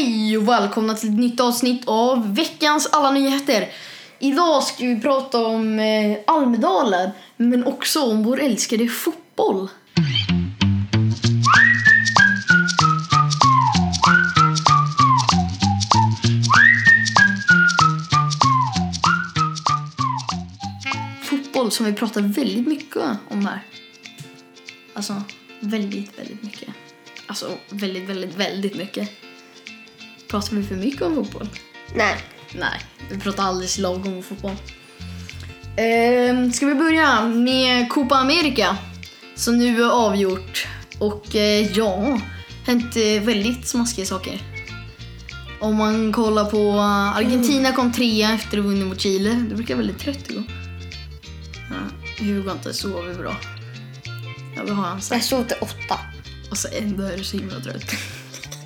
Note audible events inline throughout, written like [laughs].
Hej och välkomna till ett nytt avsnitt av veckans alla nyheter. Idag ska vi prata om eh, Almedalen, men också om vår älskade fotboll. Fotboll som vi pratar väldigt mycket om här. Alltså, väldigt, väldigt mycket. Alltså, väldigt, väldigt, väldigt mycket. Pratar vi för mycket om fotboll? Nej. Nej, vi pratar alldeles lagom om fotboll. Ehm, ska vi börja med Copa America som nu är avgjort. Och eh, ja, hänt eh, väldigt smaskiga saker. Om man kollar på eh, Argentina kom trea efter att ha vunnit mot Chile. Du brukar väldigt trött igår. Ja, Hugo har inte sovit bra. Ja, vad har han sagt? Jag sov till åtta. Och så ändå är du så himla trött.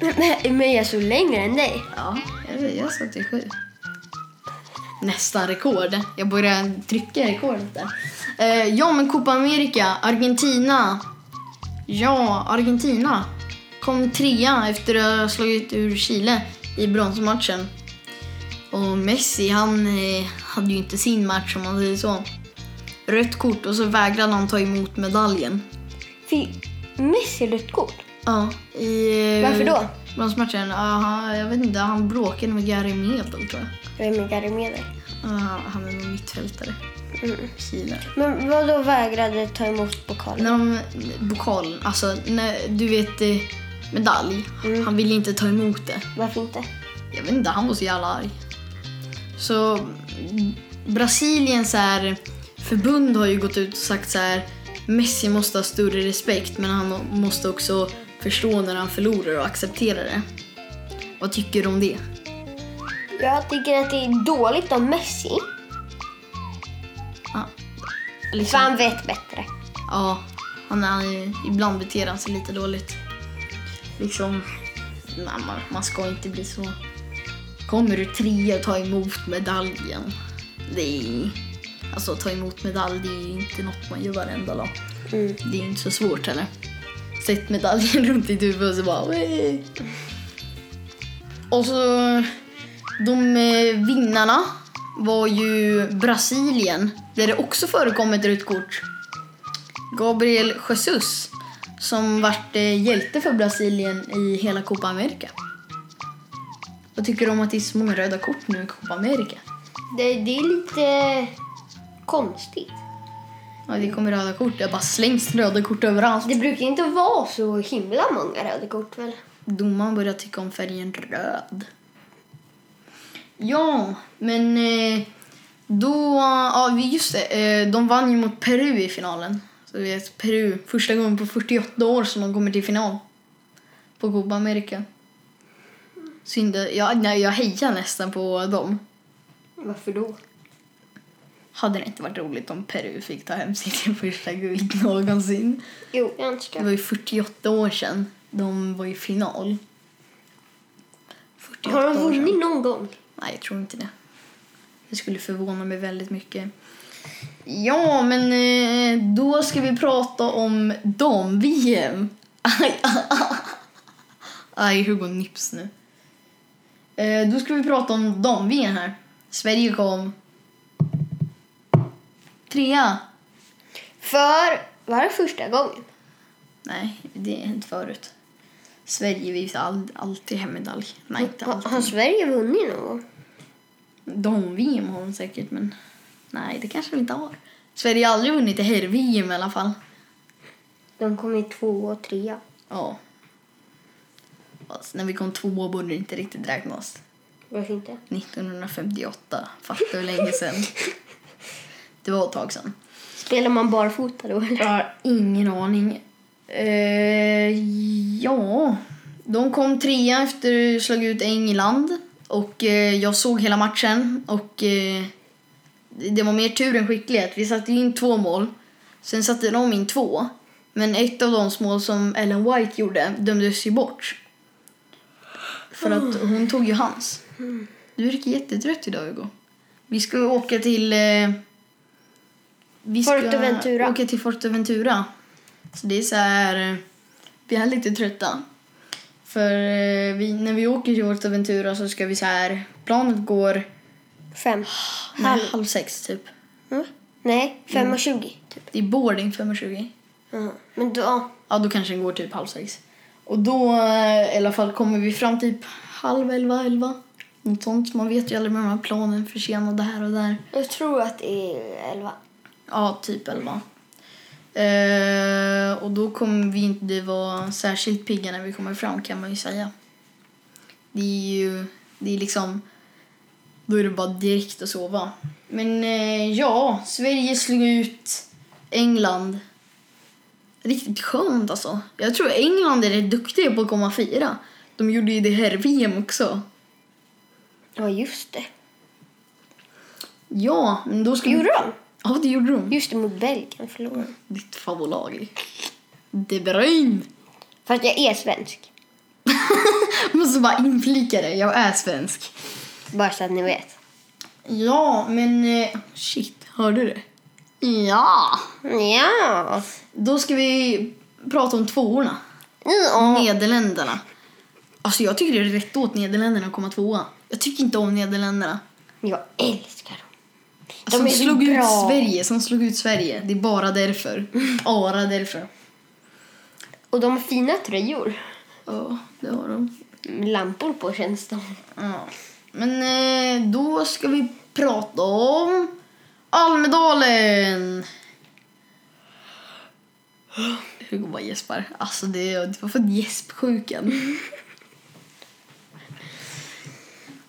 [laughs] Men, men jag sov längre än dig. Ja, jag, vet, jag sa till sju. Nästan rekord. Jag börjar trycka rekordet där. Eh, ja, men Copa America, Argentina. Ja, Argentina kom trea efter att ha slagit ur Chile i bronsmatchen. Och Messi, han eh, hade ju inte sin match om man säger så. Rött kort och så vägrade han ta emot medaljen. Fick Messi rött kort? Ja, i... Varför då? Bronsmatchen? Ja, han- jag vet inte, han bråkade med Gary Medel tror jag. Jag är med Gary med dig. Ja, han är nog mittfältare. Mm. Men vad då vägrade ta emot pokalen? De, pokalen, alltså när, du vet eh, medalj. Mm. Han ville inte ta emot det. Varför inte? Jag vet inte, han var så jävla arg. Så Brasiliens här, förbund har ju gått ut och sagt så här. Messi måste ha större respekt men han måste också förstå när han förlorar och acceptera det. Vad tycker du om det? Jag tycker att det är dåligt av Messi. Ja, För liksom, han vet bättre. ja han är, ju- ibland beter han sig lite dåligt. Liksom, man, man ska inte bli så. Kommer du trea och ta emot medaljen? Det är, alltså ta emot medalj det är ju inte något man gör varenda dag. Mm. Det är inte så svårt heller. Sätt medaljen [laughs] runt ditt typ huvud och så bara... "Wee." Och så de eh, vinnarna var ju Brasilien där det också förekom ett rött kort. Gabriel Jesus som vart eh, hjälte för Brasilien i hela Copa America. Vad tycker du om att det är så många röda kort nu i Copa America? Det, det är lite konstigt. Ja, det kommer röda kort. Det bara slängs röda kort överallt. Det brukar inte vara så himla många röda kort väl? Domaren börjar tycka om färgen röd. Ja, men eh, då... Ja, just det. eh, De vann ju mot Peru i finalen. Så du vet, Peru, första gången på 48 år som de kommer till final. På Copa America. Synd, ja, nej, jag hejar nästan på dem. Varför då? Hade det inte varit roligt om Peru fick ta hem sitt [laughs] första guld någonsin? Jo, jag Det önskar. var ju 48 år sedan de var i final. 48 Har de vunnit någon gång? Nej, jag tror inte det. Det skulle förvåna mig väldigt mycket. Ja, men eh, då ska vi prata om dam-VM. Aj, [laughs] Aj, Hugo Nips nu. Eh, då ska vi prata om dam-VM här. Sverige kom trea. För, var det första gången? Nej, det är inte förut. Sverige visar all, alltid hem medalj. Nej, inte Har, alltid. har Sverige vunnit någon gång? Dam-VM har de säkert, men nej, det kanske de inte har. Sverige har aldrig vunnit i herr-VM i alla fall. De kom i två och trea. Ja. Alltså, när vi kom två borde det inte riktigt räknas. Varför inte? 1958. Fattar hur länge sedan. [laughs] Det var ett tag sedan. Spelar man barfota då eller? Jag har ingen aning. Eh, ja, de kom trea efter att slagit ut England. Och eh, jag såg hela matchen. Och eh, det var mer tur än skicklighet. Vi satte in två mål. Sen satte de in två. Men ett av de mål som Ellen White gjorde dömdes ju bort. För att hon tog ju hans. Du verkar jättetrött idag Hugo. Vi ska åka till... Eh, vi ska Forteventura. åka till Forteventura. Så det är så här... eh, Vi är lite trötta. För eh, vi, när vi åker till vårt Aventura så ska vi så här... Planet går Fem. nej, Halv. halv sex typ. Mm. Nej, fem och tjugo. Typ. Det är boarding 5.20. Mm. Men då... Ja, då kanske den går typ halv sex. Och då eh, i alla fall kommer vi fram typ halv elva, elva. Något sånt. Man vet ju aldrig med de här planen försenade här och där. Jag tror att det är elva. Ja, typ elva. Eh, och då kommer vi inte vara särskilt pigga när vi kommer fram kan man ju säga. Det är ju, det är liksom, då är det bara direkt att sova. Men eh, ja, Sverige slog ut England. Riktigt skönt alltså. Jag tror England är rätt duktiga på att komma fyra. De gjorde ju det här VM också. Ja, just det. Ja, men då ska vi- Gjorde de? Ja, det gjorde de. Just det, mot Belgien förlorade. Ditt favoritlag. De Bruyne. Fast jag är svensk. [laughs] Måste bara inflika det. Jag är svensk. Bara så att ni vet. Ja, men eh, shit. Hörde du det? Ja. Ja. Då ska vi prata om tvåorna. ja. Nederländerna. Alltså jag tycker det är rätt åt Nederländerna att komma tvåa. Jag tycker inte om Nederländerna. Jag älskar dem. Som är så slog ut bra. Sverige. Som slog ut Sverige. Det är bara därför. Bara därför. Och de har fina tröjor. Ja, det har de. Lampor på känns de. Ja. Men eh, då ska vi prata om Almedalen. Hugo bara gäspar. Alltså det, det var för gäspsjukan.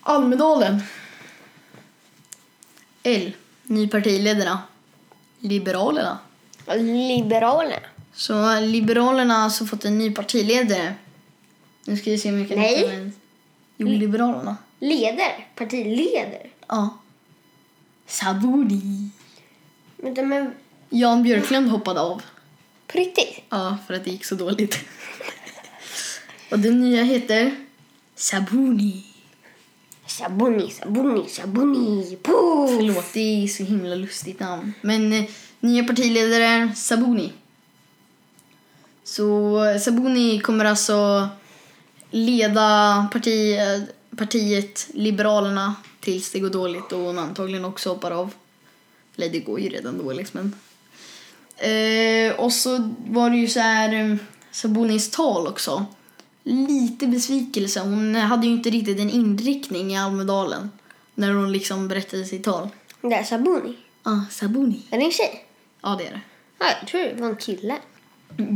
Almedalen. L. Ny partiledarna. Liberalerna. Liberalerna. Så Liberalerna har alltså fått en ny partiledare. Nu ska vi se kan Nej. hitta en. Jo, Liberalerna. Leder. Partileder. Ja. Sabuni. Men de är Jan Björklund hoppade av. på riktigt. Ja, för att det gick så dåligt. [laughs] Och den nya heter Sabuni. Sabuni, Sabuni, Sabuni. Puff. Förlåt, det är så himla lustigt namn. Men eh, nya partiledare är Sabuni. Så eh, Sabuni kommer alltså leda parti, eh, partiet Liberalerna tills det går dåligt och hon antagligen också hoppar av. Eller det går ju redan dåligt men. Eh, och så var det ju så här Sabonis Sabunis tal också. Lite besvikelse. Hon hade ju inte riktigt en inriktning i Almedalen när hon liksom berättade sitt tal. Det är Sabuni. Ah, Sabuni. Är det en tjej? Ja, det är det. Ja, jag tror det var en kille.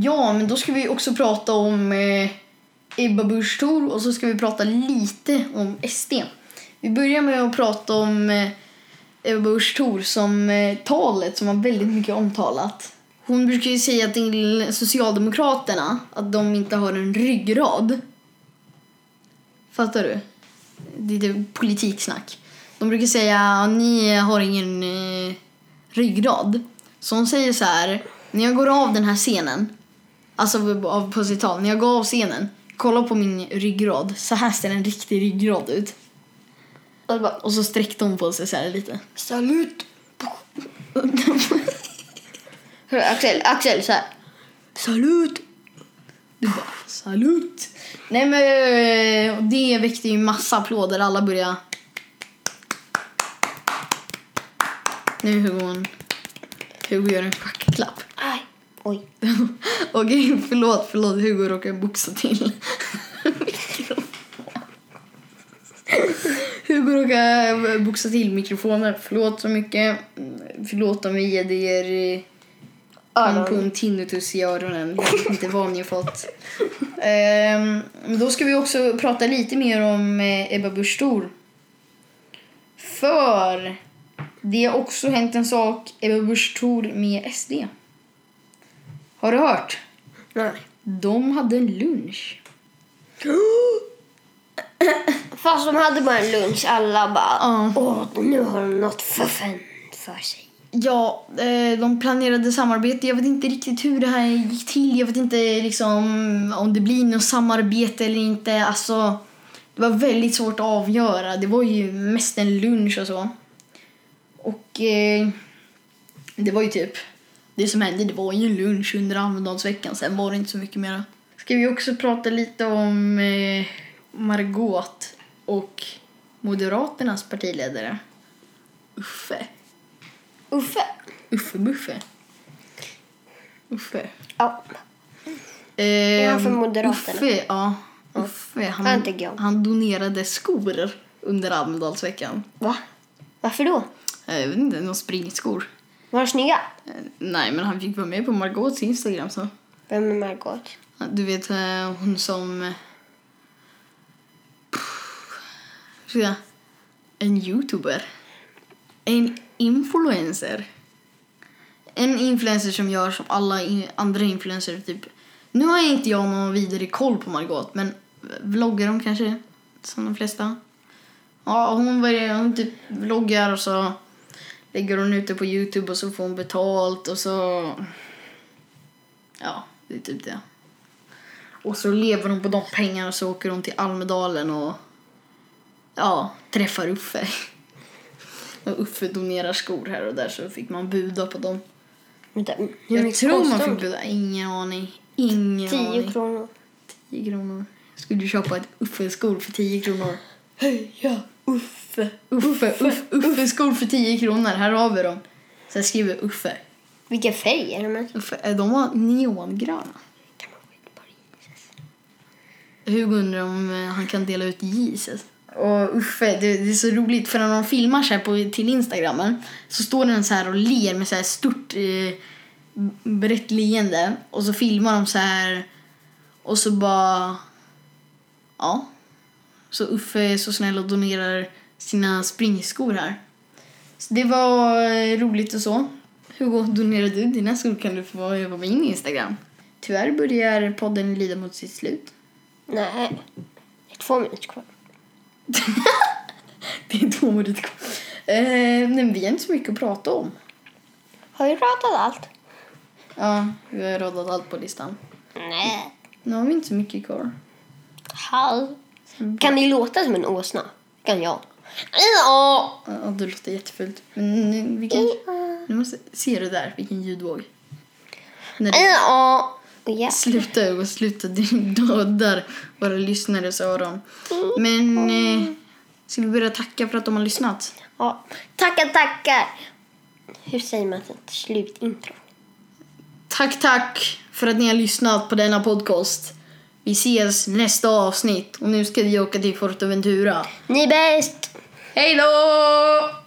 Ja, men då ska vi också prata om eh, Ebba Busch Thor och så ska vi prata lite om SD. Vi börjar med att prata om eh, Ebba Busch Thor som eh, talet som var väldigt mycket omtalat. Hon brukar ju säga till Socialdemokraterna att de inte har en ryggrad. Fattar du? Det är det politiksnack. De brukar säga att ni har ingen eh, ryggrad. Så hon säger så här, när jag går av den här scenen, alltså av på sitt tal, när jag går av scenen, kolla på min ryggrad. Så här ser en riktig ryggrad ut. Och så sträckte hon på sig så här lite. salut. [laughs] Axel, Axel så här. Salut! Du bara, salut! Nej men eh, det väckte ju massa applåder. Alla började... Nu Hugo, hon- Hugo gör en schackklapp. Aj. Oj. [laughs] Okej, förlåt, förlåt. Hugo råkade boxa till. [laughs] Hugo råkade boxa till mikrofonen. Förlåt så mycket. Förlåt om vi ger kom på en tinnitus i öronen. Jag inte vad ni har fått. Ehm, då ska vi också prata lite mer om eh, Ebba Busch Thor. För det har också hänt en sak, Ebba Busch Thor med SD. Har du hört? Nej. De hade en lunch. [gasps] Fast de hade bara en lunch. Alla bara, Ja. åh, nu har de något förfänt för sig. Ja, eh, de planerade samarbete. Jag vet inte riktigt hur det här gick till. Jag vet inte liksom om det blir något samarbete eller inte. Alltså, det var väldigt svårt att avgöra. Det var ju mest en lunch och så. Och eh, det var ju typ... Det som hände det var ju en lunch under Almedalsveckan. Sen var det inte så mycket mer. ska vi också prata lite om eh, Margot och Moderaternas partiledare. Uffe. Uffe. Uffe Buffe. Uffe. Ja. Eh, han för Moderaterna? Uffe, ja. Uffe, Han han, tycker jag om. han donerade skor under Almedalsveckan. Va? Varför då? Jag vet inte, några springskor. Var de snygga? Eh, Nej, men han fick vara med på Margots Instagram så. Vem är Margot? Du vet eh, hon som... eh, Pff, En youtuber. En influencer. En influencer som gör som alla andra influencers typ. Nu har jag inte jag någon vidare koll på Margot men vloggar hon kanske? Som de flesta. Ja, hon, börjar, hon typ vloggar och så lägger hon ut det på Youtube och så får hon betalt och så... Ja, det är typ det. Och så lever hon på de pengarna och så åker hon till Almedalen och ja, träffar Uffe. Och Uffe donerar skor här och där så fick man buda på dem. Vänta, hur Jag mycket tror man fick buda, ingen aning. Ingen 10 aning. kronor. 10 kronor. Skulle du köpa ett Uffe-skor för 10 kronor? Heja Uffe. Uffe, Uffe, Uffe-skor för 10 kronor. Här har vi dem. Sen skriver Uffe. Vilken färg är de? Uffe. eh, De var neongröna. Kan man Jesus? Hugo undrar om eh, han kan dela ut Jesus. Och Uffe, det, det är så roligt för när de filmar så på, till Instagramen så står den så här och ler med så här stort eh, brett leende och så filmar de så här och så bara ja. Så Uffe är så snäll och donerar sina springskor här. Så det var eh, roligt och så. Hugo, donerar du dina skor kan du få vara på min Instagram. Tyvärr börjar podden lida mot sitt slut. Nej. Det är två minuter kvar. [laughs] Det är två kvar. Eh, men vi har inte så mycket att prata om. Har vi pratat allt? Ja, vi har radat allt på listan. Nej. Nu har vi inte så mycket kvar. Halv. Kan ni låta som en åsna? Kan jag. Ja. Det låter jättefult. Men nu, vi kan, nu måste, ser du där vilken ljudvåg? När du Ja. Ja. slutar och slutar, du dödar våra lyssnares öron. Men eh, ska vi börja tacka för att de har lyssnat? ja. Tackar, tackar. Hur säger man ett slutintro? Tack, tack för att ni har lyssnat på denna podcast. Vi ses nästa avsnitt och nu ska vi åka till Forteventura. Ni är bäst! Hej då!